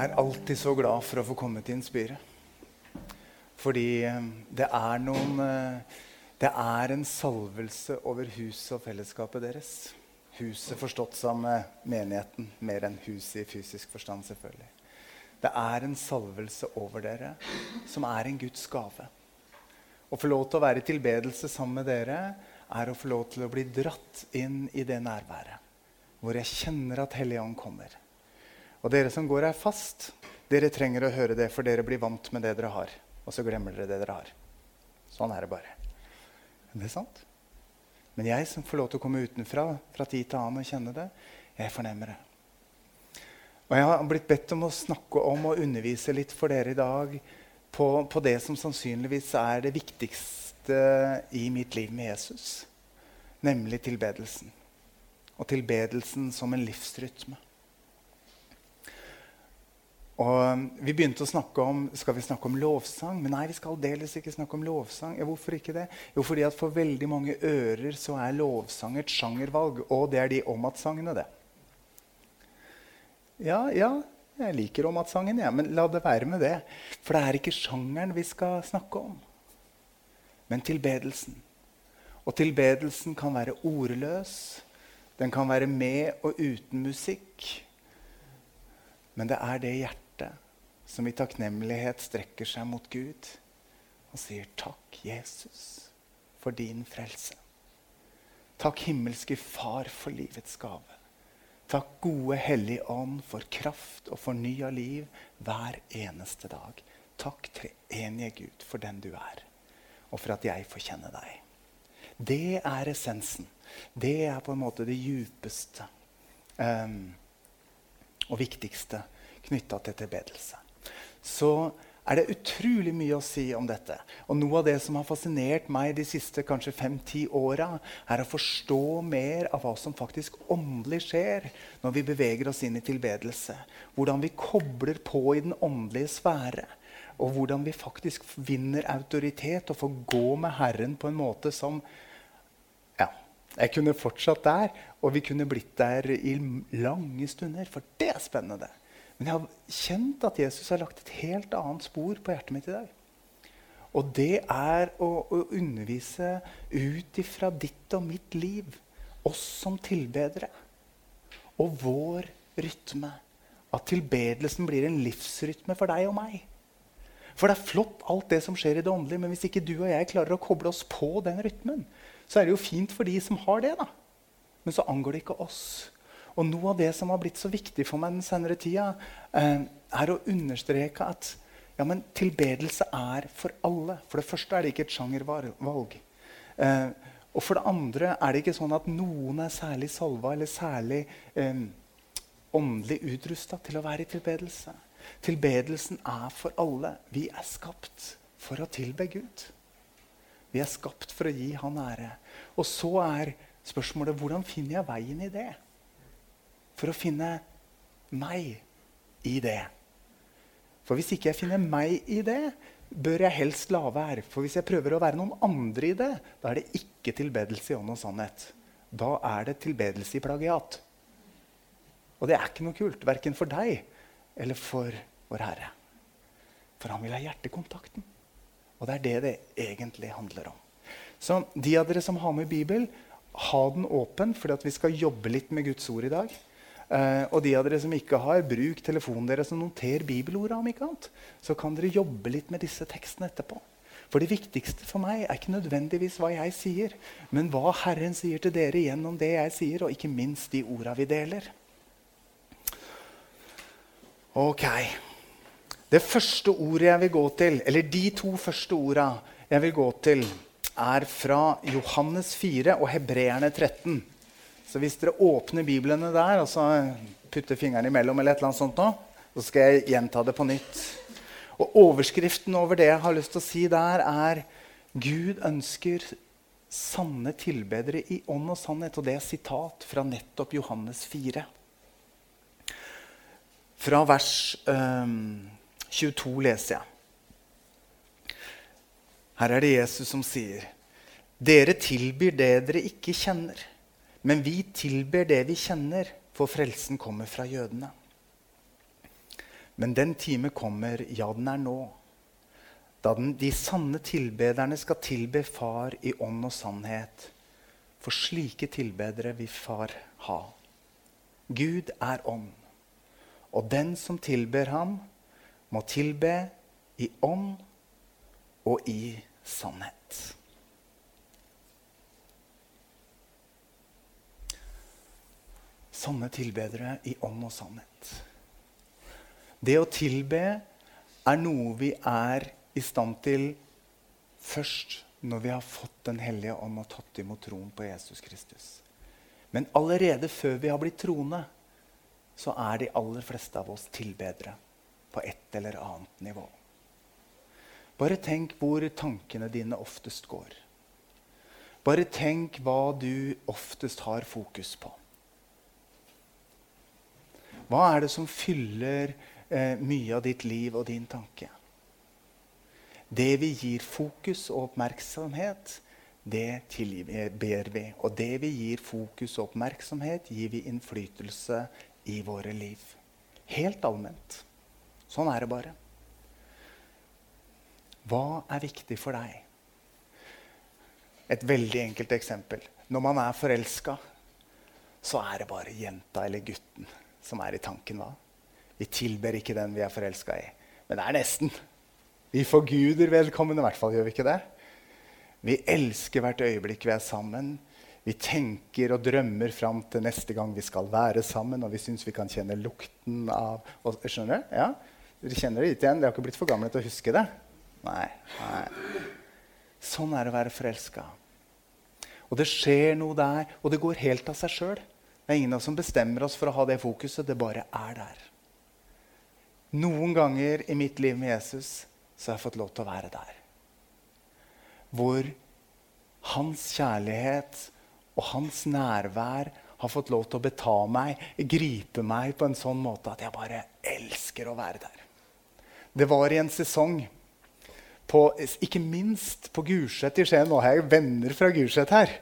er alltid så glad for å få komme til Inspire. Fordi eh, det er noen eh, Det er en salvelse over huset og fellesskapet deres. Huset forstått som eh, menigheten, mer enn huset i fysisk forstand, selvfølgelig. Det er en salvelse over dere som er en Guds gave. Å få lov til å være i tilbedelse sammen med dere er å få lov til å bli dratt inn i det nærværet hvor jeg kjenner at Helligånd kommer. Og dere som går her fast, dere trenger å høre det, for dere blir vant med det dere har. Og så glemmer dere det dere har. Sånn er det bare. Det er sant. Men jeg som får lov til å komme utenfra fra tid til annen og kjenne det, jeg fornemmer det. Og jeg har blitt bedt om å snakke om og undervise litt for dere i dag på, på det som sannsynligvis er det viktigste i mitt liv med Jesus, nemlig tilbedelsen. Og tilbedelsen som en livsrytme. Og um, Vi begynte å snakke om skal vi snakke om lovsang. Men nei, vi skal aldeles ikke snakke om lovsang. Ja, hvorfor ikke det? Jo, fordi at for veldig mange ører så er lovsang et sjangervalg. Og det er de omatsangene, det. Ja, ja, jeg liker Omat-sangen, ja, men la det være med det. For det er ikke sjangeren vi skal snakke om, men tilbedelsen. Og tilbedelsen kan være ordløs. Den kan være med og uten musikk. Men det er det hjertet som i takknemlighet strekker seg mot Gud og sier takk, Jesus, for din frelse. Takk, himmelske Far, for livets gave. Takk, gode Hellige Ånd, for kraft og fornya liv hver eneste dag. Takk, treenige Gud, for den du er, og for at jeg får kjenne deg. Det er essensen. Det er på en måte det djupeste um, og viktigste knytta til tilbedelse så er det utrolig mye å si om dette. Og Noe av det som har fascinert meg de siste kanskje fem-ti åra, er å forstå mer av hva som faktisk åndelig skjer når vi beveger oss inn i tilbedelse. Hvordan vi kobler på i den åndelige sfære. Og hvordan vi faktisk vinner autoritet og får gå med Herren på en måte som Ja, jeg kunne fortsatt der, og vi kunne blitt der i lange stunder. For det er spennende. Men jeg har kjent at Jesus har lagt et helt annet spor på hjertet mitt i dag. Og det er å, å undervise ut ifra ditt og mitt liv, oss som tilbedere, og vår rytme. At tilbedelsen blir en livsrytme for deg og meg. For det er flott alt det som skjer i det åndelige, men hvis ikke du og jeg klarer å koble oss på den rytmen, så er det jo fint for de som har det, da. Men så angår det ikke oss. Og noe av det som har blitt så viktig for meg den senere tida, eh, er å understreke at ja, men tilbedelse er for alle. For det første er det ikke et sjangervalg. Eh, og for det andre er det ikke sånn at noen er særlig salva eller særlig eh, åndelig utrusta til å være i tilbedelse. Tilbedelsen er for alle. Vi er skapt for å tilbe Gud. Vi er skapt for å gi Han ære. Og så er spørsmålet hvordan finner jeg veien i det? For å finne meg i det. For hvis ikke jeg finner meg i det, bør jeg helst la være. For hvis jeg prøver å være noen andre i det, da er det ikke tilbedelse i ånd og sannhet. Da er det tilbedelse i plagiat. Og det er ikke noe kult, verken for deg eller for vår Herre. For han vil ha hjertekontakten. Og det er det det egentlig handler om. Så de av dere som har med Bibel, ha den åpen, for vi skal jobbe litt med Guds ord i dag. Uh, og de av dere som ikke har, bruk telefonen deres og noter bibelorda. om ikke annet. Så kan dere jobbe litt med disse tekstene etterpå. For det viktigste for meg er ikke nødvendigvis hva jeg sier, men hva Herren sier til dere gjennom det jeg sier, og ikke minst de orda vi deler. Ok. Det første ordet jeg vil gå til, eller de to første orda jeg vil gå til, er fra Johannes 4 og Hebreerne 13. Så hvis dere åpner biblene der og så putter fingeren imellom, eller et eller annet sånt nå, så skal jeg gjenta det på nytt. Og Overskriften over det jeg har lyst til å si der, er Gud ønsker sanne tilbedere i ånd og sannhet. Og det er sitat fra nettopp Johannes 4. Fra vers øh, 22 leser jeg. Her er det Jesus som sier, dere tilbyr det dere ikke kjenner. Men vi tilber det vi kjenner, for frelsen kommer fra jødene. Men den time kommer, ja, den er nå, da den, de sanne tilbederne skal tilbe Far i ånd og sannhet. For slike tilbedere vil Far ha. Gud er ånd, og den som tilber ham, må tilbe i ånd og i sannhet. Sanne tilbedere i ånd og sannhet. Det å tilbe er noe vi er i stand til først når vi har fått Den hellige ånd og tatt imot troen på Jesus Kristus. Men allerede før vi har blitt troende, så er de aller fleste av oss tilbedere på et eller annet nivå. Bare tenk hvor tankene dine oftest går. Bare tenk hva du oftest har fokus på. Hva er det som fyller eh, mye av ditt liv og din tanke? Det vi gir fokus og oppmerksomhet, det ber vi. Og det vi gir fokus og oppmerksomhet, gir vi innflytelse i våre liv. Helt allment. Sånn er det bare. Hva er viktig for deg? Et veldig enkelt eksempel. Når man er forelska, så er det bare jenta eller gutten som er i tanken. hva? Vi tilber ikke den vi er forelska i. Men det er nesten. Vi forguder vedkommende, i hvert fall gjør vi ikke det. Vi elsker hvert øyeblikk vi er sammen. Vi tenker og drømmer fram til neste gang vi skal være sammen. Og vi syns vi kan kjenne lukten av og, Skjønner du? Ja? Dere kjenner det litt igjen? Dere har ikke blitt for gamle til å huske det? Nei. nei. Sånn er det å være forelska. Og det skjer noe der, og det går helt av seg sjøl. Det er ingen av oss som bestemmer oss for å ha det fokuset. Det bare er der. Noen ganger i mitt liv med Jesus så har jeg fått lov til å være der. Hvor hans kjærlighet og hans nærvær har fått lov til å beta meg, gripe meg på en sånn måte at jeg bare elsker å være der. Det var i en sesong på, ikke minst på Gulset i Skien. Nå har jeg venner fra Gulset her.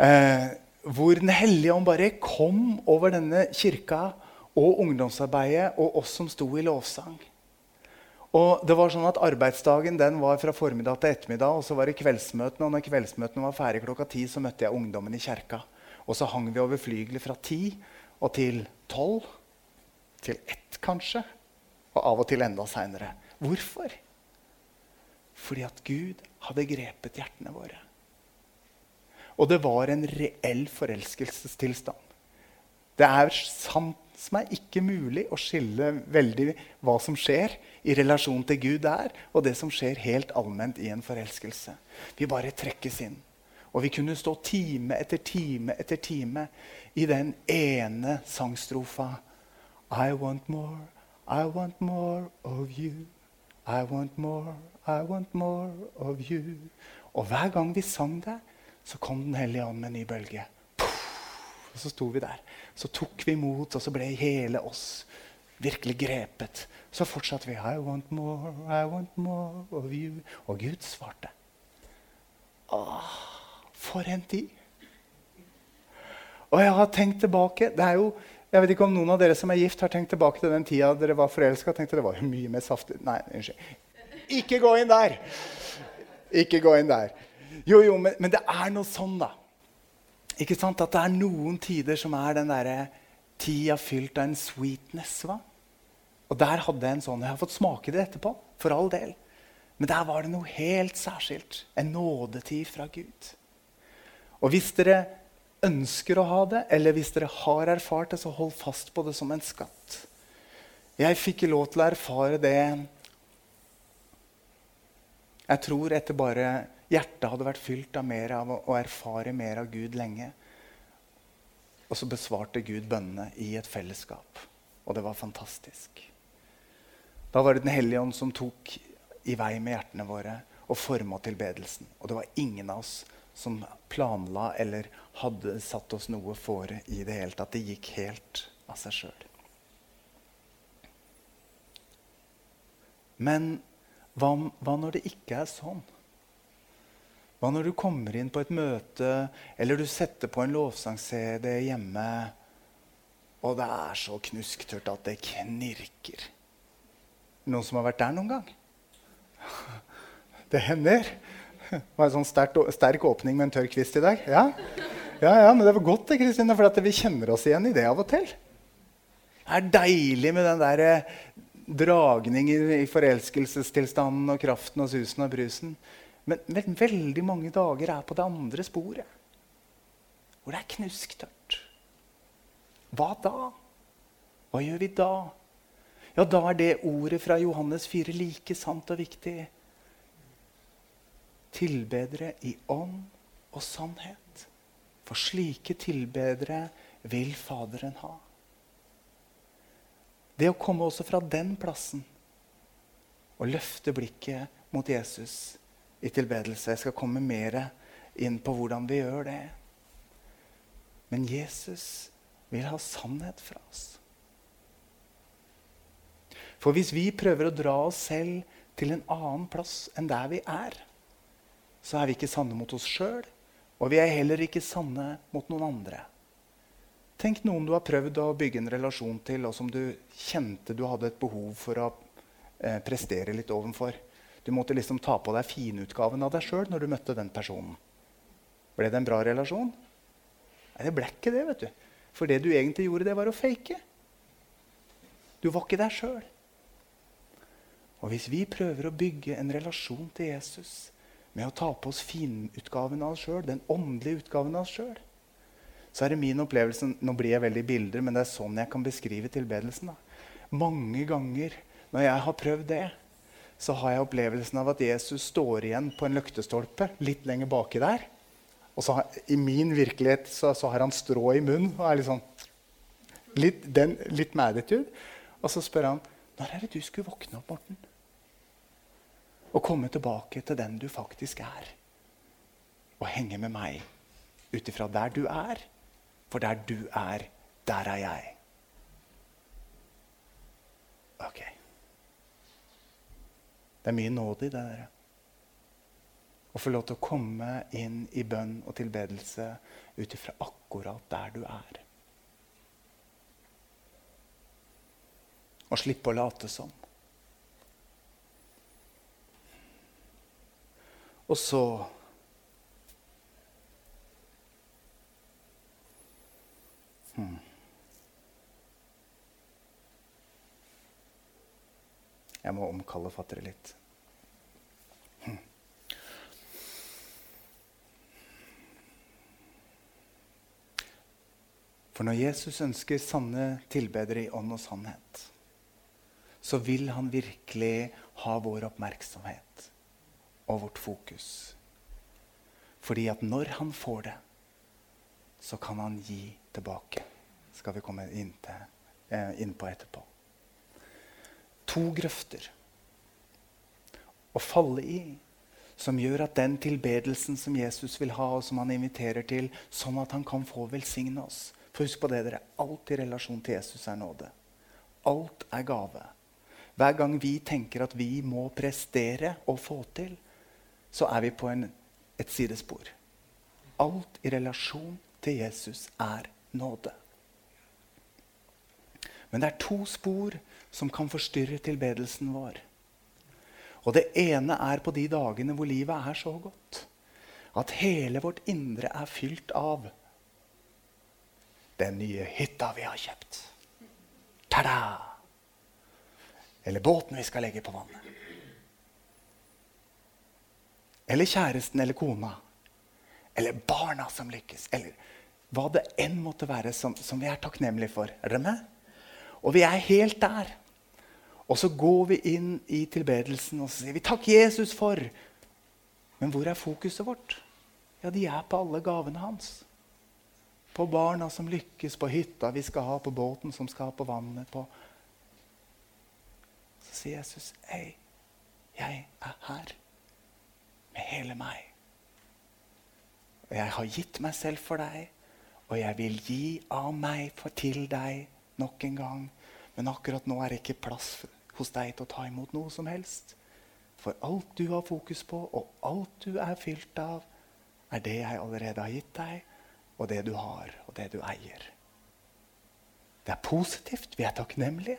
Eh, hvor Den hellige ånd bare kom over denne kirka og ungdomsarbeidet og oss som sto i lovsang. Og det var sånn at Arbeidsdagen den var fra formiddag til ettermiddag. Og så var det kveldsmøtene, og når kveldsmøtene var ferdig klokka ti, så møtte jeg ungdommen i kjerka. Og så hang vi over flygelet fra ti og til tolv. Til ett, kanskje. Og av og til enda seinere. Hvorfor? Fordi at Gud hadde grepet hjertene våre. Og det var en reell forelskelsestilstand. Det er sant som er ikke mulig å skille veldig hva som skjer i relasjon til Gud der, og det som skjer helt allment i en forelskelse. Vi bare trekkes inn. Og vi kunne stå time etter time etter time i den ene sangstrofa. I want more, I want more of you. I want more, I want more of you. Og hver gang vi sang det, så kom Den hellige ånd med en ny bølge. Og så sto vi der. Så tok vi imot, og så ble hele oss virkelig grepet. Så fortsatte vi. I want more, I want more of you. Og Gud svarte. Åh, for en tid! Og jeg har tenkt tilbake det er jo, Jeg vet ikke om noen av dere som er gift, har tenkt tilbake til den tida dere var forelska. Tenkte det var mye mer saftig Nei, unnskyld. Ikke gå inn der! Ikke gå inn der. Jo, jo, men, men, det er noe sånn, da. Ikke sant? At det er noen tider som er den derre tida fylt av en sweetness. va? Og der hadde jeg en sånn. Jeg har fått smake det etterpå. For all del. Men der var det noe helt særskilt. En nådetid fra Gud. Og hvis dere ønsker å ha det, eller hvis dere har erfart det, så hold fast på det som en skatt. Jeg fikk lov til å erfare det Jeg tror etter bare Hjertet hadde vært fylt av mer av å erfare mer av Gud lenge. Og så besvarte Gud bønnene i et fellesskap. Og det var fantastisk. Da var det Den hellige ånd som tok i vei med hjertene våre og forma tilbedelsen. Og det var ingen av oss som planla eller hadde satt oss noe fore i det hele tatt. Det gikk helt av seg sjøl. Men hva, hva når det ikke er sånn? Hva når du kommer inn på et møte, eller du setter på en lovsang-CD hjemme, og det er så knusktørt at det knirker Noen som har vært der noen gang? Det hender. Det var en sånn sterk, sterk åpning med en tørr kvist i dag. Ja, ja, ja men det var godt, det, Kristine, for vi kjenner oss igjen i det av og til. Det er deilig med den der eh, dragningen i forelskelsestilstanden og kraften og susen og brusen. Men, men veldig mange dager er på det andre sporet, hvor det er knusktørt. Hva da? Hva gjør vi da? Ja, da er det ordet fra Johannes 4 like sant og viktig. Tilbedere i ånd og sannhet. For slike tilbedere vil Faderen ha. Det å komme også fra den plassen og løfte blikket mot Jesus i tilbedelse Jeg skal komme mer inn på hvordan vi gjør det. Men Jesus vil ha sannhet fra oss. For hvis vi prøver å dra oss selv til en annen plass enn der vi er, så er vi ikke sanne mot oss sjøl, og vi er heller ikke sanne mot noen andre. Tenk noen du har prøvd å bygge en relasjon til, og som du kjente du hadde et behov for å eh, prestere litt overfor. Du måtte liksom ta på deg finutgaven av deg sjøl når du møtte den personen. Ble det en bra relasjon? Nei, det ble ikke det. vet du. For det du egentlig gjorde, det var å fake. Du var ikke deg sjøl. Og hvis vi prøver å bygge en relasjon til Jesus med å ta på oss finutgaven av oss sjøl, den åndelige utgaven av oss sjøl, så er det min opplevelse Nå blir jeg veldig bilder, men det er sånn jeg kan beskrive tilbedelsen. da. Mange ganger når jeg har prøvd det, så har jeg opplevelsen av at Jesus står igjen på en løktestolpe litt lenger baki der. Og så i min virkelighet så, så, har han strå i munnen og er litt sånn Litt, den, litt attitude. Og så spør han når er det du skulle våkne opp, Morten? og komme tilbake til den du faktisk er. Og henge med meg ut ifra der du er. For der du er, der er jeg. Ok. Det er mye nåde i det der. Å få lov til å komme inn i bønn og tilbedelse ut ifra akkurat der du er. Og slippe å late som. Og så Jeg må omkalle fattere litt. For når Jesus ønsker sanne tilbedere i ånd og sannhet, så vil han virkelig ha vår oppmerksomhet og vårt fokus. Fordi at når han får det, så kan han gi tilbake. Skal vi komme inn, til, eh, inn på etterpå. To grøfter å falle i som gjør at den tilbedelsen som Jesus vil ha, og som han inviterer til, sånn at han kan få velsigne oss. For husk på det, dere. Alt i relasjon til Jesus er nåde. Alt er gave. Hver gang vi tenker at vi må prestere og få til, så er vi på en, et sidespor. Alt i relasjon til Jesus er nåde. Men det er to spor som kan forstyrre tilbedelsen vår. Og Det ene er på de dagene hvor livet er så godt at hele vårt indre er fylt av den nye hytta vi har kjøpt. Ta-da! Eller båten vi skal legge på vannet. Eller kjæresten eller kona. Eller barna som lykkes. Eller hva det enn måtte være som, som vi er takknemlige for. Er dere med? Og vi er helt der. Og så går vi inn i tilbedelsen og sier vi 'Takk, Jesus, for'. Men hvor er fokuset vårt? Ja, de er på alle gavene hans. På barna som lykkes, på hytta vi skal ha, på båten som skal ha på vannet. på... Så sier Jesus, 'Hei, jeg er her' med hele meg. Og jeg har gitt meg selv for deg, og jeg vil gi av meg for til deg nok en gang. Men akkurat nå er det ikke plass hos deg til å ta imot noe som helst. For alt du har fokus på, og alt du er fylt av, er det jeg allerede har gitt deg, og det du har, og det du eier. Det er positivt. Vi er takknemlige.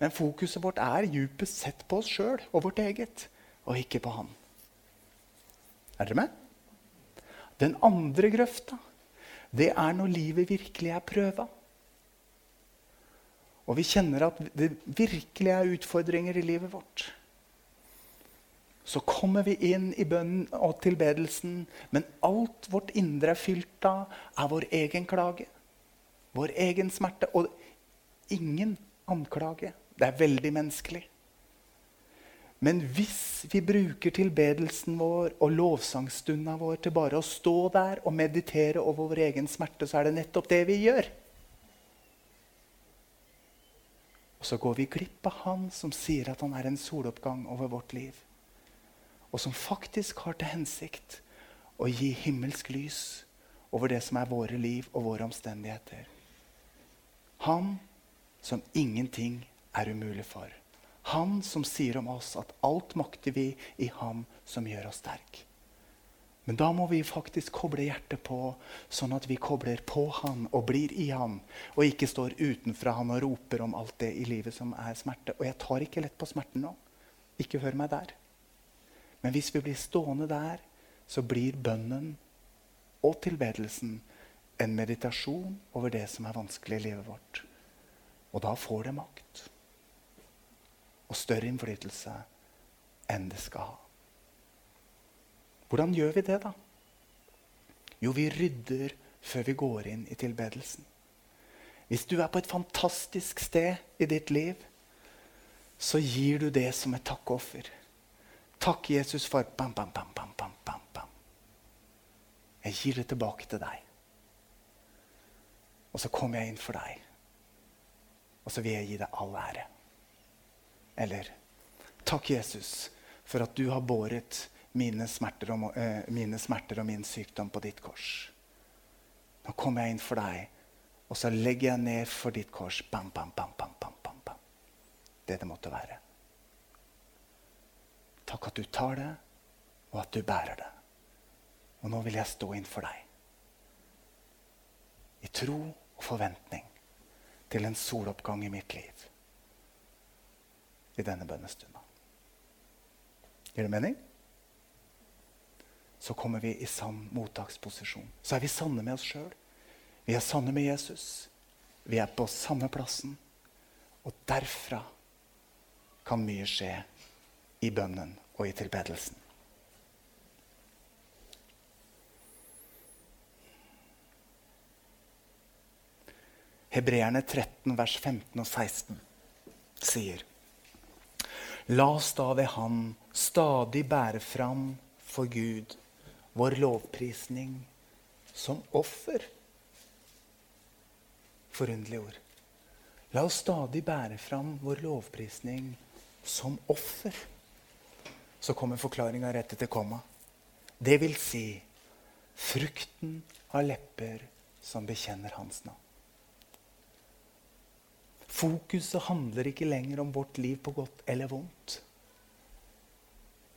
Men fokuset vårt er djupest sett på oss sjøl og vårt eget, og ikke på Han. Er dere med? Den andre grøfta, det er når livet virkelig er prøva. Og vi kjenner at det virkelig er utfordringer i livet vårt. Så kommer vi inn i bønnen og tilbedelsen, men alt vårt indre er fylt av, er vår egen klage. Vår egen smerte. Og ingen anklage. Det er veldig menneskelig. Men hvis vi bruker tilbedelsen vår og lovsangstunda vår til bare å stå der og meditere over vår egen smerte, så er det nettopp det vi gjør. Og så går vi glipp av Han som sier at han er en soloppgang over vårt liv. Og som faktisk har til hensikt å gi himmelsk lys over det som er våre liv og våre omstendigheter. Han som ingenting er umulig for. Han som sier om oss at alt makter vi i ham som gjør oss sterk. Men da må vi faktisk koble hjertet på, sånn at vi kobler på han og blir i han. Og ikke står utenfra han og roper om alt det i livet som er smerte. Og jeg tar ikke lett på smerten nå. Ikke hør meg der. Men hvis vi blir stående der, så blir bønnen og tilbedelsen en meditasjon over det som er vanskelig i livet vårt. Og da får det makt og større innflytelse enn det skal ha. Hvordan gjør vi det, da? Jo, vi rydder før vi går inn i tilbedelsen. Hvis du er på et fantastisk sted i ditt liv, så gir du det som et takkoffer. Takk, Jesus, for bam, bam, bam, bam, bam, bam, bam. Jeg gir det tilbake til deg. Og så kommer jeg inn for deg. Og så vil jeg gi deg all ære. Eller Takk, Jesus, for at du har båret mine smerter, og, uh, mine smerter og min sykdom på ditt kors. Nå kommer jeg inn for deg, og så legger jeg ned for ditt kors. Bam, bam, bam, bam, bam, bam, bam. Det det måtte være. Takk at du tar det, og at du bærer det. Og nå vil jeg stå inn for deg. I tro og forventning til en soloppgang i mitt liv i denne bønnestunda. Gir det mening? Så kommer vi i sann mottaksposisjon. Så er vi sanne med oss sjøl. Vi er sanne med Jesus. Vi er på samme plassen. Og derfra kan mye skje i bønnen og i tilbedelsen. Hebreerne 13, vers 15 og 16 sier La oss da ved Han stadig bære fram for Gud vår lovprisning som offer. Forunderlige ord. La oss stadig bære fram vår lovprisning som offer. Så kommer forklaringa rett etter komma. Det vil si frukten av lepper som bekjenner hans navn. Fokuset handler ikke lenger om vårt liv på godt eller vondt.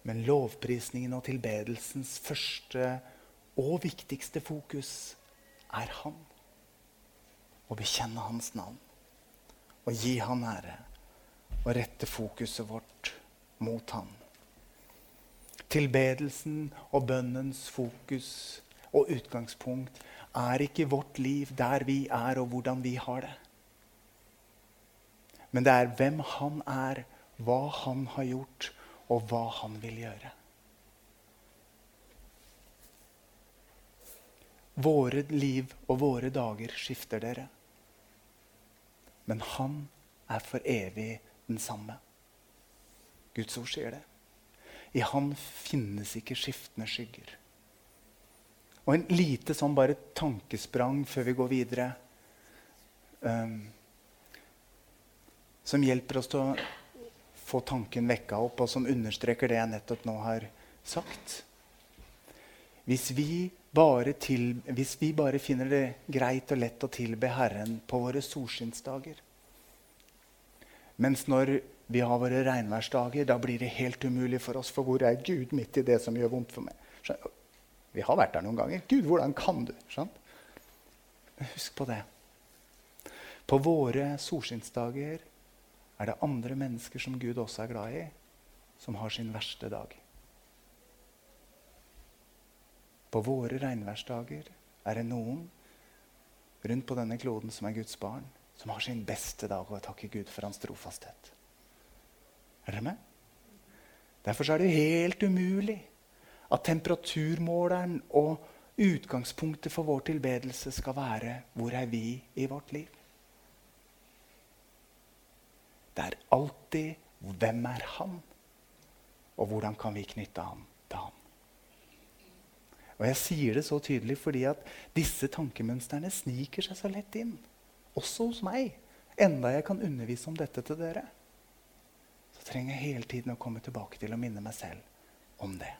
Men lovprisningen og tilbedelsens første og viktigste fokus er Han. Å bekjenne Hans navn. og gi Han ære. Og rette fokuset vårt mot Han. Tilbedelsen og bønnens fokus og utgangspunkt er ikke vårt liv der vi er, og hvordan vi har det. Men det er hvem han er, hva han har gjort, og hva han vil gjøre. Våre liv og våre dager skifter dere. Men han er for evig den samme. Guds ord sier det. I han finnes ikke skiftende skygger. Og en lite sånn bare tankesprang før vi går videre. Um, som hjelper oss til å få tanken vekka opp, og som understreker det jeg nettopp nå har sagt. Hvis vi, til, hvis vi bare finner det greit og lett å tilbe Herren på våre solskinnsdager Mens når vi har våre regnværsdager, da blir det helt umulig for oss. For hvor er Gud midt i det som gjør vondt for meg? Vi har vært der noen ganger. Gud, hvordan kan du? Husk på det. På våre solskinnsdager er det andre mennesker som Gud også er glad i, som har sin verste dag. På våre regnværsdager er det noen rundt på denne kloden som er Guds barn, som har sin beste dag og takker Gud for hans trofasthet. Er dere med? Derfor er det helt umulig at temperaturmåleren og utgangspunktet for vår tilbedelse skal være hvor er vi i vårt liv? Det er alltid hvem er han? Og hvordan kan vi knytte han til han? Og Jeg sier det så tydelig fordi at disse tankemønstrene sniker seg så lett inn. Også hos meg. Enda jeg kan undervise om dette til dere. Så trenger jeg hele tiden å komme tilbake til å minne meg selv om det.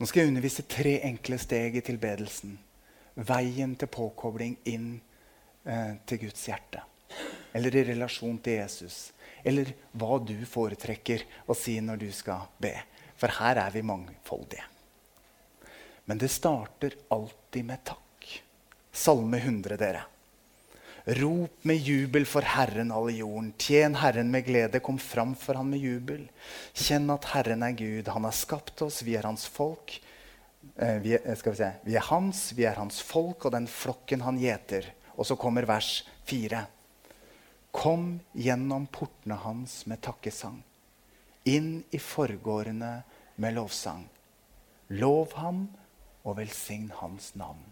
Nå skal jeg undervise tre enkle steg i tilbedelsen. Veien til påkobling inn eh, til Guds hjerte. Eller i relasjon til Jesus. Eller hva du foretrekker å si når du skal be. For her er vi mangfoldige. Men det starter alltid med takk. Salme 100, dere. Rop med jubel for Herren, alle jorden. Tjen Herren med glede. Kom fram for Han med jubel. Kjenn at Herren er Gud. Han har skapt oss. Vi er Hans folk. Eh, vi, er, skal vi, se. vi er Hans, vi er Hans folk og den flokken Han gjeter. Og så kommer vers 4. Kom gjennom portene hans med takkesang. Inn i forgårdene med lovsang. Lov ham og velsign hans navn.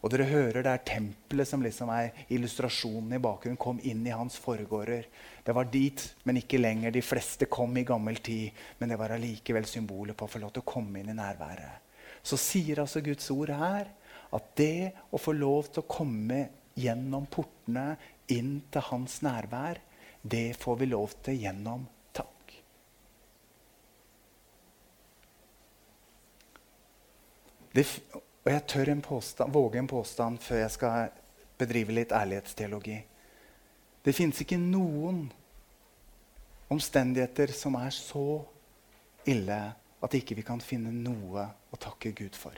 Og dere hører det er tempelet som liksom er illustrasjonen i bakgrunnen. Kom inn i hans forgårder. Det var dit, men ikke lenger. De fleste kom i gammel tid. Men det var allikevel symbolet på å få lov til å komme inn i nærværet. Så sier altså Guds ord her at det å få lov til å komme gjennom portene inn til hans nærvær, det får vi lov til gjennom takk. Det, og jeg tør en påstand, våge en påstand før jeg skal bedrive litt ærlighetsteologi. Det fins ikke noen omstendigheter som er så ille at ikke vi kan finne noe å takke Gud for.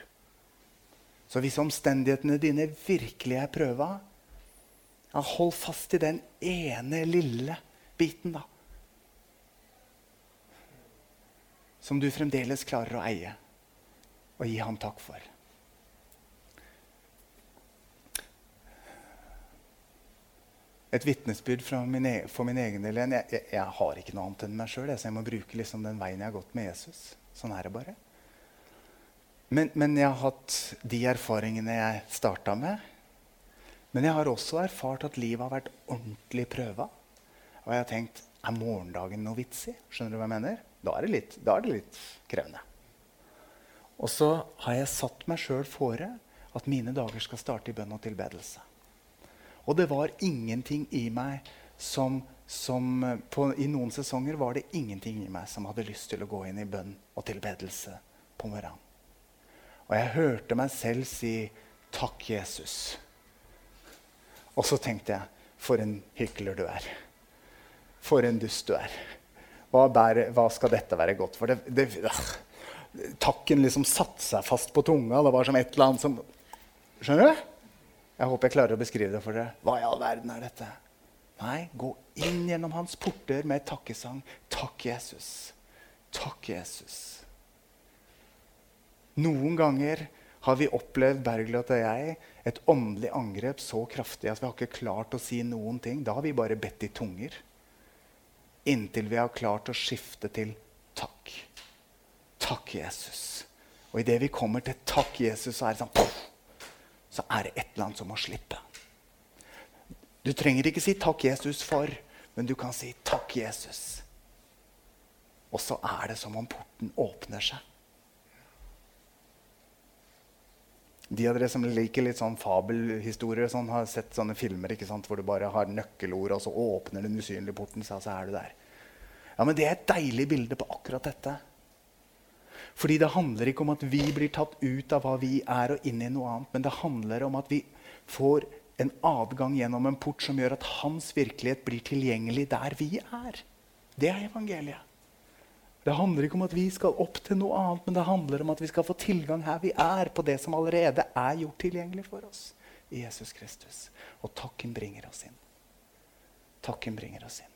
Så hvis omstendighetene dine virkelig er prøva, ja, hold fast i den ene lille biten, da. Som du fremdeles klarer å eie og gi ham takk for. et vitnesbyrd min, e, for min egen del. Jeg, jeg, jeg, har ikke noe annet enn meg sjøl, så jeg må bruke liksom den veien jeg har gått med Jesus. Sånn er det bare. Men, men jeg har hatt de erfaringene jeg starta med. Men jeg har også erfart at livet har vært ordentlig prøva. Og jeg har tenkt er morgendagen noe vits i? Skjønner du hva jeg mener? Da er det litt, er det litt krevende. Og så har jeg satt meg sjøl fore at mine dager skal starte i bønn og tilbedelse. Og det var ingenting i meg som, som på, I noen sesonger var det ingenting i meg som hadde lyst til å gå inn i bønn og tilbedelse på morgenen. Og jeg hørte meg selv si 'Takk, Jesus'. Og så tenkte jeg 'For en hykler du er'. For en dust du er. Hva, bærer, hva skal dette være godt for? Det, det, øh, takken liksom satte seg fast på tunga. Det var som et eller annet som Skjønner du? Jeg håper jeg klarer å beskrive det for dere. Hva i all verden er dette? Nei, gå inn gjennom hans porter med takkesang. Takk, Jesus. Takk, Jesus. Noen ganger har vi opplevd Bergljot og jeg, et åndelig angrep så kraftig at vi har ikke klart å si noen ting. Da har vi bare bedt i tunger. Inntil vi har klart å skifte til takk. Takk, Jesus. Og idet vi kommer til takk, Jesus, så er det sånn poff, så er det et eller annet som må slippe. Du trenger ikke si 'takk, Jesus', for, men du kan si 'takk, Jesus'. Og så er det som om porten åpner seg. De av dere som liker litt sånn fabelhistorier, sånn, har sett sånne filmer sant, hvor du bare har nøkkelord, og så åpner den usynlige porten, så er du der. Ja, men Det er et deilig bilde på akkurat dette. Fordi det handler ikke om at vi blir tatt ut av hva vi er, og inn i noe annet. Men det handler om at vi får en adgang gjennom en port som gjør at hans virkelighet blir tilgjengelig der vi er. Det er evangeliet. Det handler ikke om at vi skal opp til noe annet, men det handler om at vi skal få tilgang her vi er, på det som allerede er gjort tilgjengelig for oss i Jesus Kristus. Og takken bringer oss inn. takken bringer oss inn.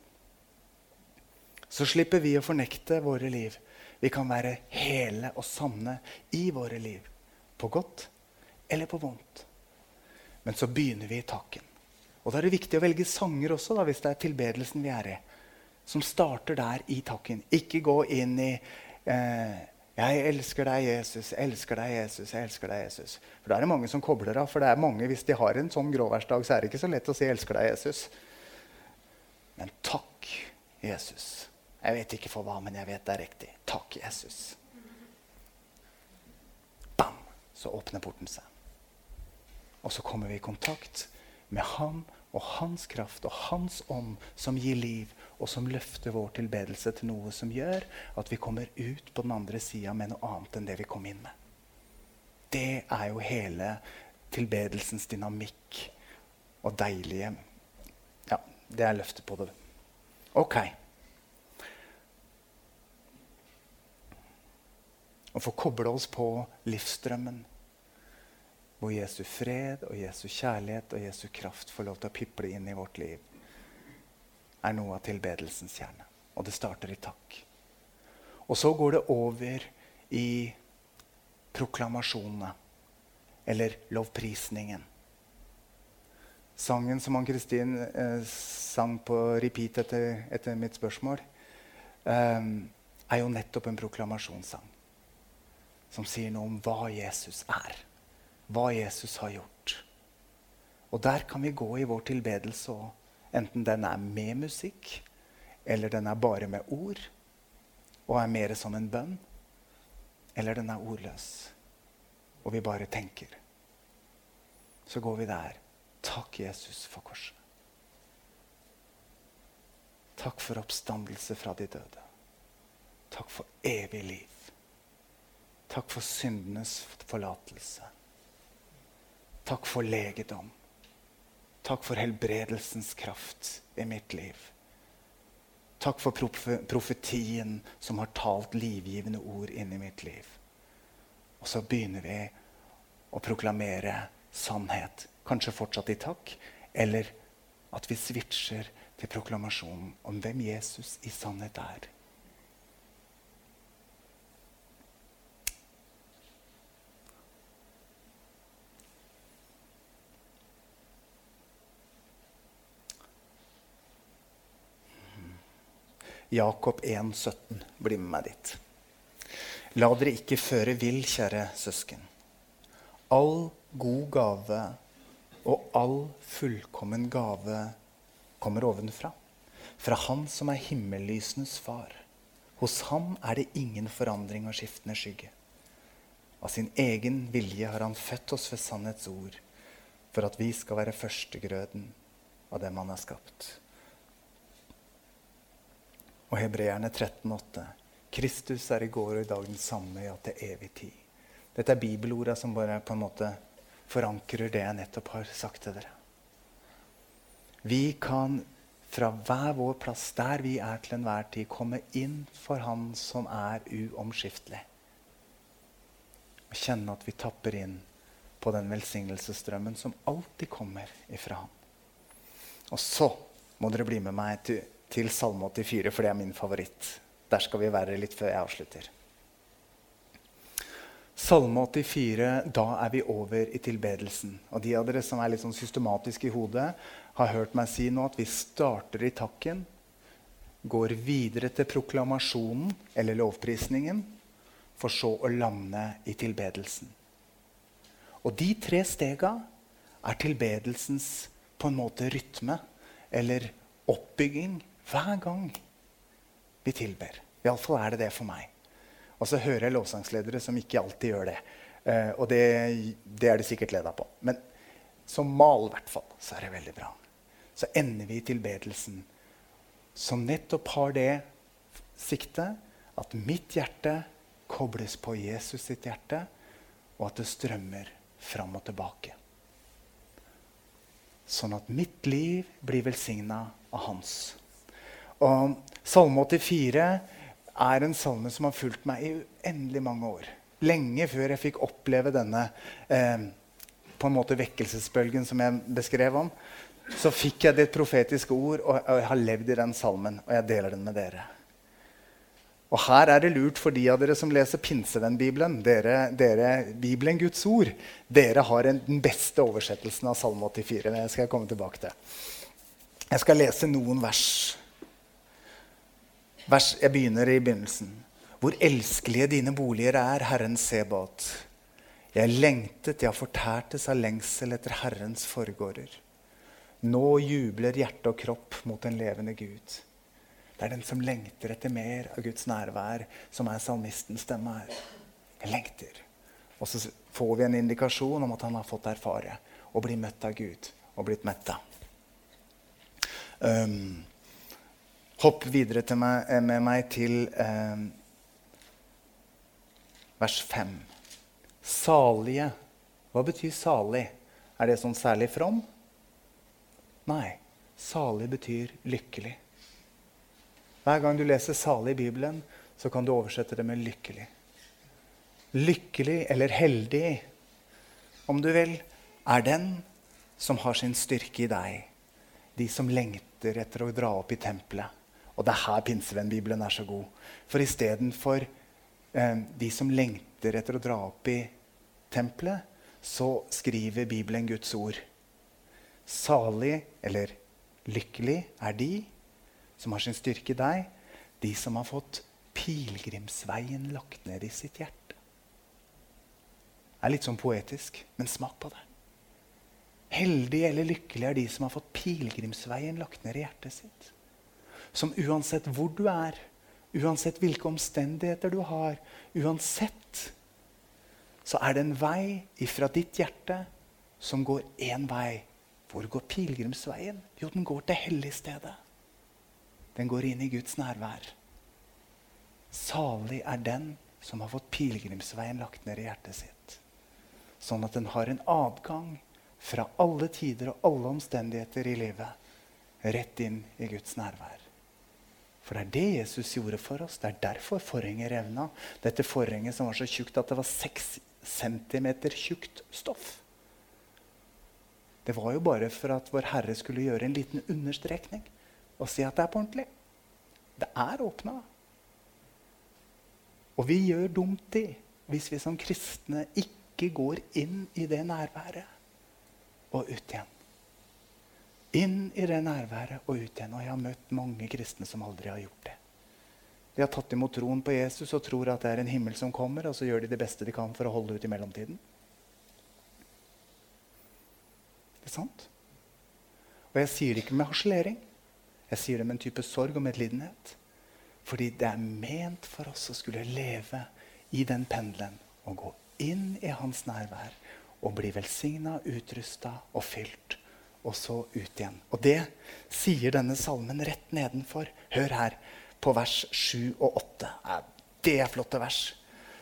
Så slipper vi å fornekte våre liv. Vi kan være hele og sanne i våre liv. På godt eller på vondt. Men så begynner vi i takken. Og da er det viktig å velge sanger også, da, hvis det er tilbedelsen vi er i. Som starter der i takken. Ikke gå inn i eh, 'Jeg elsker deg, Jesus. Elsker deg, Jesus. Jeg elsker deg, Jesus.' For da er det mange som kobler av. For det er mange, hvis de har en sånn gråværsdag, så er det ikke så lett å si 'elsker deg, Jesus'. Men takk, Jesus. Jeg vet ikke for hva, men jeg vet det er riktig. Takk, Jesus. Bam! Så åpner porten seg. Og så kommer vi i kontakt med Han og Hans kraft og Hans ånd som gir liv og som løfter vår tilbedelse til noe som gjør at vi kommer ut på den andre sida med noe annet enn det vi kom inn med. Det er jo hele tilbedelsens dynamikk og deilige Ja, det er løftet på det. Ok. Å få koble oss på livsstrømmen hvor Jesu fred og Jesu kjærlighet og Jesu kraft får lov til å piple inn i vårt liv er noe av tilbedelsens kjerne. Og det starter i takk. Og så går det over i proklamasjonene. Eller lovprisningen. Sangen som Ann-Kristin eh, sang på repeat etter, etter mitt spørsmål, eh, er jo nettopp en proklamasjonssang. Som sier noe om hva Jesus er. Hva Jesus har gjort. Og der kan vi gå i vår tilbedelse òg Enten den er med musikk, eller den er bare med ord og er mer som en bønn. Eller den er ordløs, og vi bare tenker. Så går vi der. Takk, Jesus, for korset. Takk for oppstandelse fra de døde. Takk for evig liv. Takk for syndenes forlatelse. Takk for legedom. Takk for helbredelsens kraft i mitt liv. Takk for profetien som har talt livgivende ord inn i mitt liv. Og så begynner vi å proklamere sannhet. Kanskje fortsatt i takk, eller at vi switcher til proklamasjonen om hvem Jesus i sannhet er. Jakob 1, 17. Bli med meg dit. La dere ikke føre vill, kjære søsken. All god gave og all fullkommen gave kommer ovenfra. Fra Han som er himmellysenes far. Hos ham er det ingen forandring og skiftende skygge. Av sin egen vilje har han født oss ved sannhets ord, for at vi skal være førstegrøden av dem han har skapt og Hebreerne 13,8. Kristus er i går og i dag den samme, ja, til evig tid. Dette er bibelorda som bare på en måte forankrer det jeg nettopp har sagt til dere. Vi kan fra hver vår plass, der vi er til enhver tid, komme inn for Han som er uomskiftelig. Og kjenne at vi tapper inn på den velsignelsesstrømmen som alltid kommer ifra Han. Og så må dere bli med meg til til Salme 84, for det er min favoritt. Der skal vi være litt før jeg avslutter. Salme 84, da er vi over i tilbedelsen. Og de av dere som er litt sånn systematiske i hodet, har hørt meg si nå at vi starter i takken, går videre til proklamasjonen eller lovprisningen, for så å lande i tilbedelsen. Og de tre stega er tilbedelsens på en måte rytme eller oppbygging hver gang vi tilber. Iallfall er det det for meg. Og så hører jeg lovsangsledere som ikke alltid gjør det. Eh, og det, det, er det sikkert leda på. Men som mal, i hvert fall, så er det veldig bra. Så ender vi i tilbedelsen som nettopp har det siktet at mitt hjerte kobles på Jesus sitt hjerte, og at det strømmer fram og tilbake. Sånn at mitt liv blir velsigna av hans. Og Salme 84 er en salme som har fulgt meg i uendelig mange år. Lenge før jeg fikk oppleve denne eh, på en måte vekkelsesbølgen som jeg beskrev om. så fikk jeg det profetiske ord, og jeg har levd i den salmen. Og jeg deler den med dere. Og her er det lurt for de av dere som leser Pinsevennbibelen. Dere, dere, Bibelen, Guds ord. Dere har en, den beste oversettelsen av Salme 84. Det skal jeg komme tilbake til. Jeg skal lese noen vers. Vers jeg begynner i begynnelsen. Hvor elskelige dine boliger er, Herren Sebat. Jeg lengtet, jeg fortærtes av lengsel etter Herrens forgårder. Nå jubler hjerte og kropp mot den levende Gud. Det er den som lengter etter mer av Guds nærvær, som er salmistens stemme her. Jeg lengter. Og så får vi en indikasjon om at han har fått erfare og bli møtt av Gud og blitt metta. Um, hopp videre meg, eh, med meg til eh, vers 5. Salige. Hva betyr salig? Er det sånn særlig from? Nei. Salig betyr lykkelig. Hver gang du leser 'salig' i Bibelen, så kan du oversette det med 'lykkelig'. Lykkelig eller heldig, om du vil, er den som har sin styrke i deg. De som lengter etter å dra opp i tempelet. Og det er her Pinsevennbibelen er så god. For istedenfor eh, de som lengter etter å dra opp i tempelet, så skriver Bibelen Guds ord. Salig eller lykkelig er de som har sin styrke i deg, de som har fått pilegrimsveien lagt ned i sitt hjerte. Det er litt sånn poetisk, men smak på det. Heldige eller lykkelige er de som har fått pilegrimsveien lagt ned i hjertet sitt. Som uansett hvor du er, uansett hvilke omstendigheter du har, uansett så er det en vei ifra ditt hjerte som går én vei. Hvor går pilegrimsveien? Jo, den går til helligstedet. Den går inn i Guds nærvær. Salig er den som har fått pilegrimsveien lagt ned i hjertet sitt. Sånn at den har en adgang fra alle tider og alle omstendigheter i livet rett inn i Guds nærvær. For det er det Jesus gjorde for oss. Det er derfor forhenget revna. Dette forhenget som var så tjukt at det var seks centimeter tjukt stoff. Det var jo bare for at Vår Herre skulle gjøre en liten understrekning og si at det er på ordentlig. Det er åpna. Og vi gjør dumt i hvis vi som kristne ikke går inn i det nærværet og ut igjen. Inn i det nærværet og ut igjen. Og jeg har møtt mange kristne som aldri har gjort det. De har tatt imot troen på Jesus og tror at det er en himmel som kommer, og så gjør de det beste de kan for å holde ut i mellomtiden. Det er sant. Og jeg sier det ikke med harselering. Jeg sier det med en type sorg og medlidenhet. Fordi det er ment for oss å skulle leve i den pendelen og gå inn i hans nærvær og bli velsigna, utrusta og fylt. Og så ut igjen. Og det sier denne salmen rett nedenfor. Hør her på vers 7 og 8. Det er flotte vers.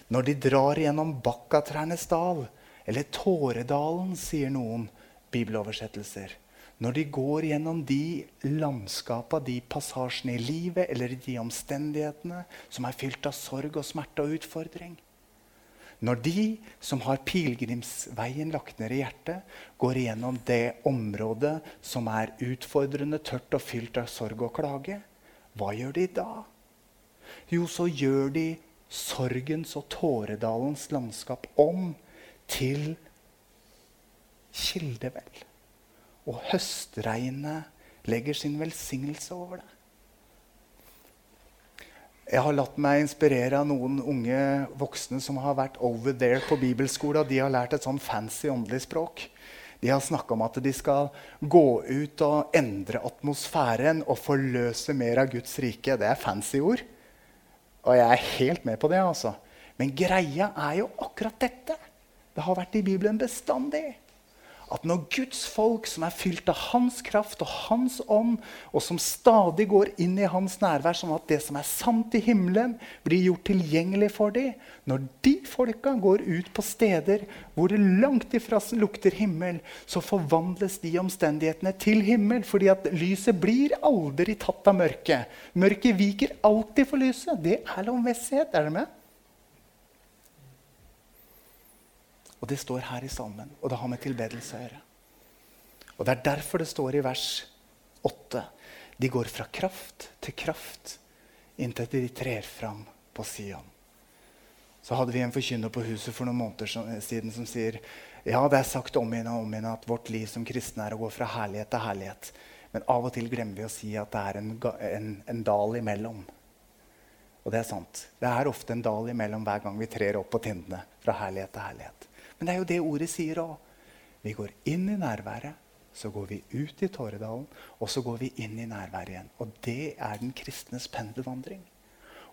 Når de drar gjennom Bakkatrærnes dal, eller Tåredalen, sier noen bibeloversettelser når de går gjennom de landskapa, de passasjene i livet eller de omstendighetene som er fylt av sorg og smerte og utfordring. Når de som har pilegrimsveien lagt ned i hjertet, går igjennom det området som er utfordrende, tørt og fylt av sorg og klage, hva gjør de da? Jo, så gjør de sorgens og tåredalens landskap om til kildevel og høstregnet legger sin velsignelse over det. Jeg har latt meg inspirere av noen unge voksne som har vært over there på bibelskolen. De har lært et sånn fancy åndelig språk. De har snakka om at de skal gå ut og endre atmosfæren og forløse mer av Guds rike. Det er fancy ord. Og jeg er helt med på det. altså. Men greia er jo akkurat dette. Det har vært i Bibelen bestandig at når Guds folk, som er fylt av hans kraft og hans ånd, og som stadig går inn i hans nærvær, sånn at det som er sant i himmelen, blir gjort tilgjengelig for dem Når de folka går ut på steder hvor det langt ifra lukter himmel, så forvandles de omstendighetene til himmel. fordi at lyset blir aldri tatt av mørket. Mørket viker alltid for lyset. Det er lovmessighet. Er dere med? Og det står her i salmen, og det har med tilbedelse å gjøre. Og Det er derfor det står i vers 8 de går fra kraft til kraft inntil de trer fram på Sion. Så hadde vi en forkynner på huset for noen måneder siden som sier ja, det er sagt om igjen og om igjen at vårt liv som kristne er å gå fra herlighet til herlighet. Men av og til glemmer vi å si at det er en, en, en dal imellom. Og det er sant. Det er ofte en dal imellom hver gang vi trer opp på tindene fra herlighet til herlighet. Men det er jo det ordet sier òg. Vi går inn i nærværet, så går vi ut i Tåredalen, og så går vi inn i nærværet igjen. Og det er den kristnes pendelvandring.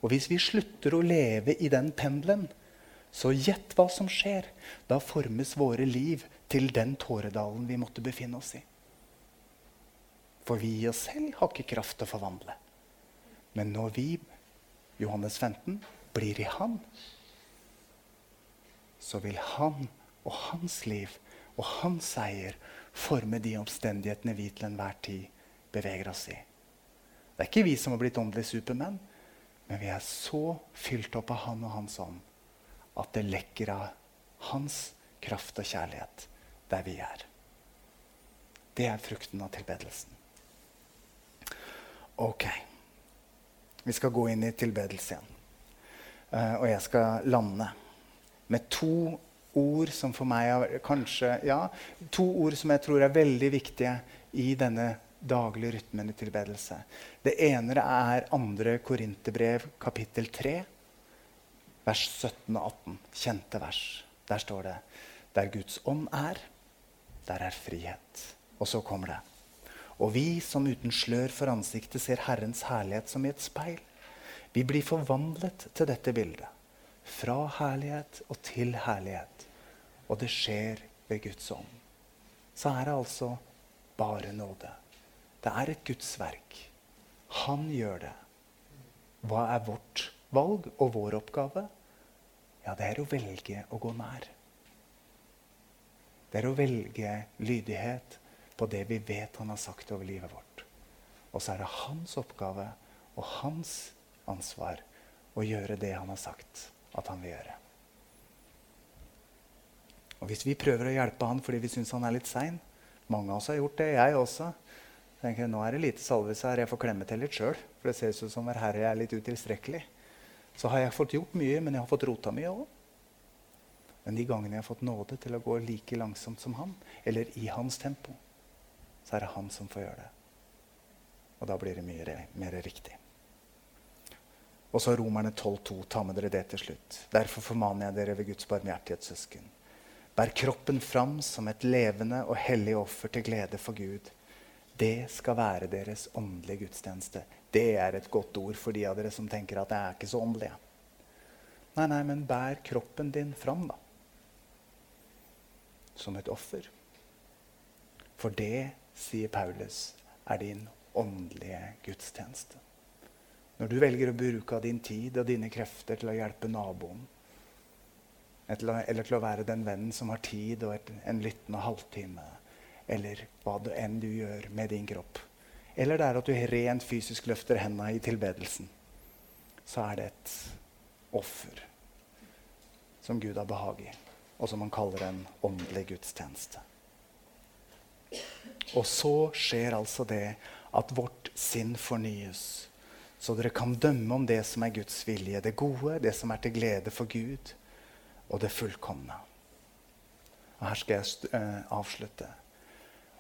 Og hvis vi slutter å leve i den pendelen, så gjett hva som skjer. Da formes våre liv til den Tåredalen vi måtte befinne oss i. For vi i oss selv har ikke kraft til å forvandle. Men når vi, Johannes 15, blir i Han, så vil Han og hans liv og hans seier forme de omstendighetene vi til enhver tid beveger oss i. Det er ikke vi som har blitt åndelige supermenn, men vi er så fylt opp av Han og Hans ånd at det lekker av Hans kraft og kjærlighet der vi er. Det er frukten av tilbedelsen. Ok. Vi skal gå inn i tilbedelse igjen. Uh, og jeg skal lande med to ord som for meg er kanskje Ja, to ord som jeg tror er veldig viktige i denne daglige rytmen i tilbedelse. Det ene er 2. Korinterbrev, kapittel 3, vers 17 og 18. Kjente vers. Der står det Der Guds ånd er, der er frihet. Og så kommer det. Og vi som uten slør for ansiktet ser Herrens herlighet som i et speil, vi blir forvandlet til dette bildet. Fra herlighet og til herlighet. Og det skjer ved Guds ånd. Så er det altså bare nåde. Det er et Guds verk. Han gjør det. Hva er vårt valg og vår oppgave? Ja, det er å velge å gå nær. Det er å velge lydighet på det vi vet han har sagt over livet vårt. Og så er det hans oppgave og hans ansvar å gjøre det han har sagt at han vil gjøre. Og Hvis vi prøver å hjelpe han fordi vi syns han er litt sein Mange av oss har gjort det, jeg også. Tenker, Nå er det lite salvelse her, jeg får klemme til litt sjøl. For det ser ut som hver herre er litt utilstrekkelig. Så har jeg fått gjort mye, men jeg har fått rota mye òg. Men de gangene jeg har fått nåde til å gå like langsomt som han, eller i hans tempo, så er det han som får gjøre det. Og da blir det mye mer riktig. Og så Romerne 12,2. Ta med dere det til slutt. Derfor formaner jeg dere ved Guds barmhjertighet, søsken. Bær kroppen fram som et levende og hellig offer til glede for Gud. Det skal være deres åndelige gudstjeneste. Det er et godt ord for de av dere som tenker at jeg er ikke så åndelig. Nei, nei, men bær kroppen din fram, da. Som et offer. For det, sier Paulus, er din åndelige gudstjeneste. Når du velger å bruke av din tid og dine krefter til å hjelpe naboen, eller til å være den vennen som har tid og en lyttende halvtime, eller hva det enn du gjør med din kropp, eller det er at du rent fysisk løfter hendene i tilbedelsen, så er det et offer som Gud har behag i, og som han kaller en åndelig gudstjeneste. Og så skjer altså det at vårt sinn fornyes så dere kan dømme om det som er Guds vilje, det gode, det som er til glede for Gud, og det fullkomne. Og Her skal jeg uh, avslutte.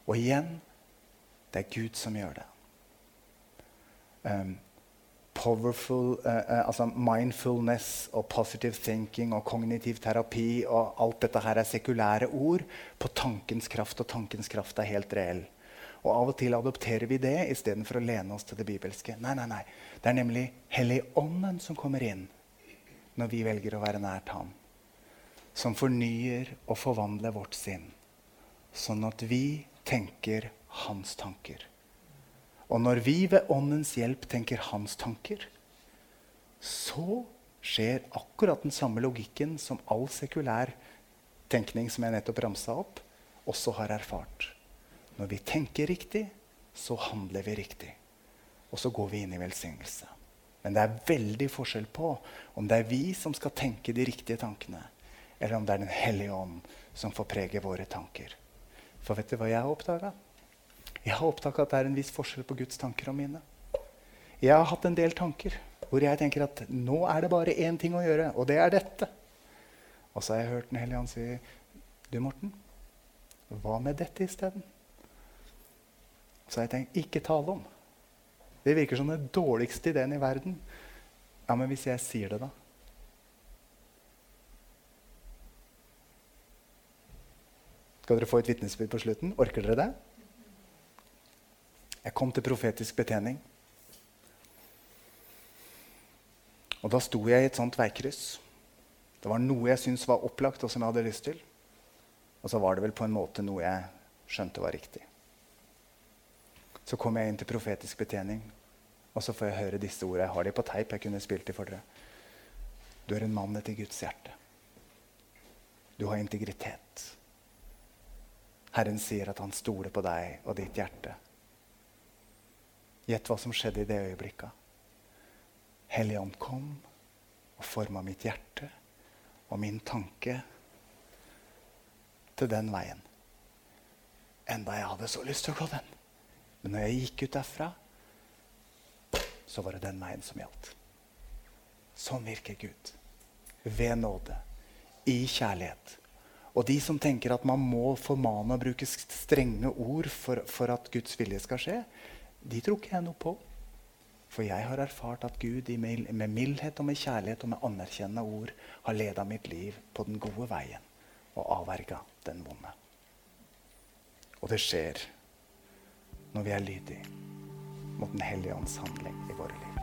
Og igjen det er Gud som gjør det. Um, powerful, uh, altså mindfulness og positive thinking og kognitiv terapi og alt dette her er sekulære ord på tankens kraft, og tankens kraft er helt reell. Og Av og til adopterer vi det istedenfor å lene oss til det bibelske. Nei, nei, nei. Det er nemlig Helligånden som kommer inn når vi velger å være nært Ham. Som fornyer og forvandler vårt sinn, sånn at vi tenker Hans tanker. Og når vi ved Åndens hjelp tenker Hans tanker, så skjer akkurat den samme logikken som all sekulær tenkning som jeg nettopp ramsa opp, også har erfart. Når vi tenker riktig, så handler vi riktig. Og så går vi inn i velsignelse. Men det er veldig forskjell på om det er vi som skal tenke de riktige tankene, eller om det er Den hellige ånd som får prege våre tanker. For vet du hva jeg har oppdaga? Jeg har oppdaga at det er en viss forskjell på Guds tanker og mine. Jeg har hatt en del tanker hvor jeg tenker at nå er det bare én ting å gjøre, og det er dette. Og så har jeg hørt Den hellige ånd si Du, Morten, hva med dette isteden? Så jeg tenkt ikke tale om. Det virker som den dårligste ideen i verden. Ja, men hvis jeg sier det, da? Skal dere få et vitnesbyrd på slutten? Orker dere det? Jeg kom til profetisk betjening. Og da sto jeg i et sånt veikryss. Det var noe jeg syntes var opplagt, og som jeg hadde lyst til. Og så var det vel på en måte noe jeg skjønte var riktig. Så kom jeg inn til profetisk betjening, og så får jeg høre disse ordene. Jeg har de på teip. jeg kunne spilt de for dere. Du er en mann etter Guds hjerte. Du har integritet. Herren sier at han stoler på deg og ditt hjerte. Gjett hva som skjedde i det øyeblikket. Helligånd kom og forma mitt hjerte og min tanke til den veien. Enda jeg hadde så lyst til å gå den. Men når jeg gikk ut derfra, så var det den veien som gjaldt. Sånn virker Gud. Ved nåde. I kjærlighet. Og de som tenker at man må formane og bruke strenge ord for, for at Guds vilje skal skje, de tror ikke jeg noe på. For jeg har erfart at Gud med mildhet og med kjærlighet og med anerkjennende ord har leda mitt liv på den gode veien og avverga den vonde. Og det skjer når vi er lydige mot Den hellige ånds handling i våre liv.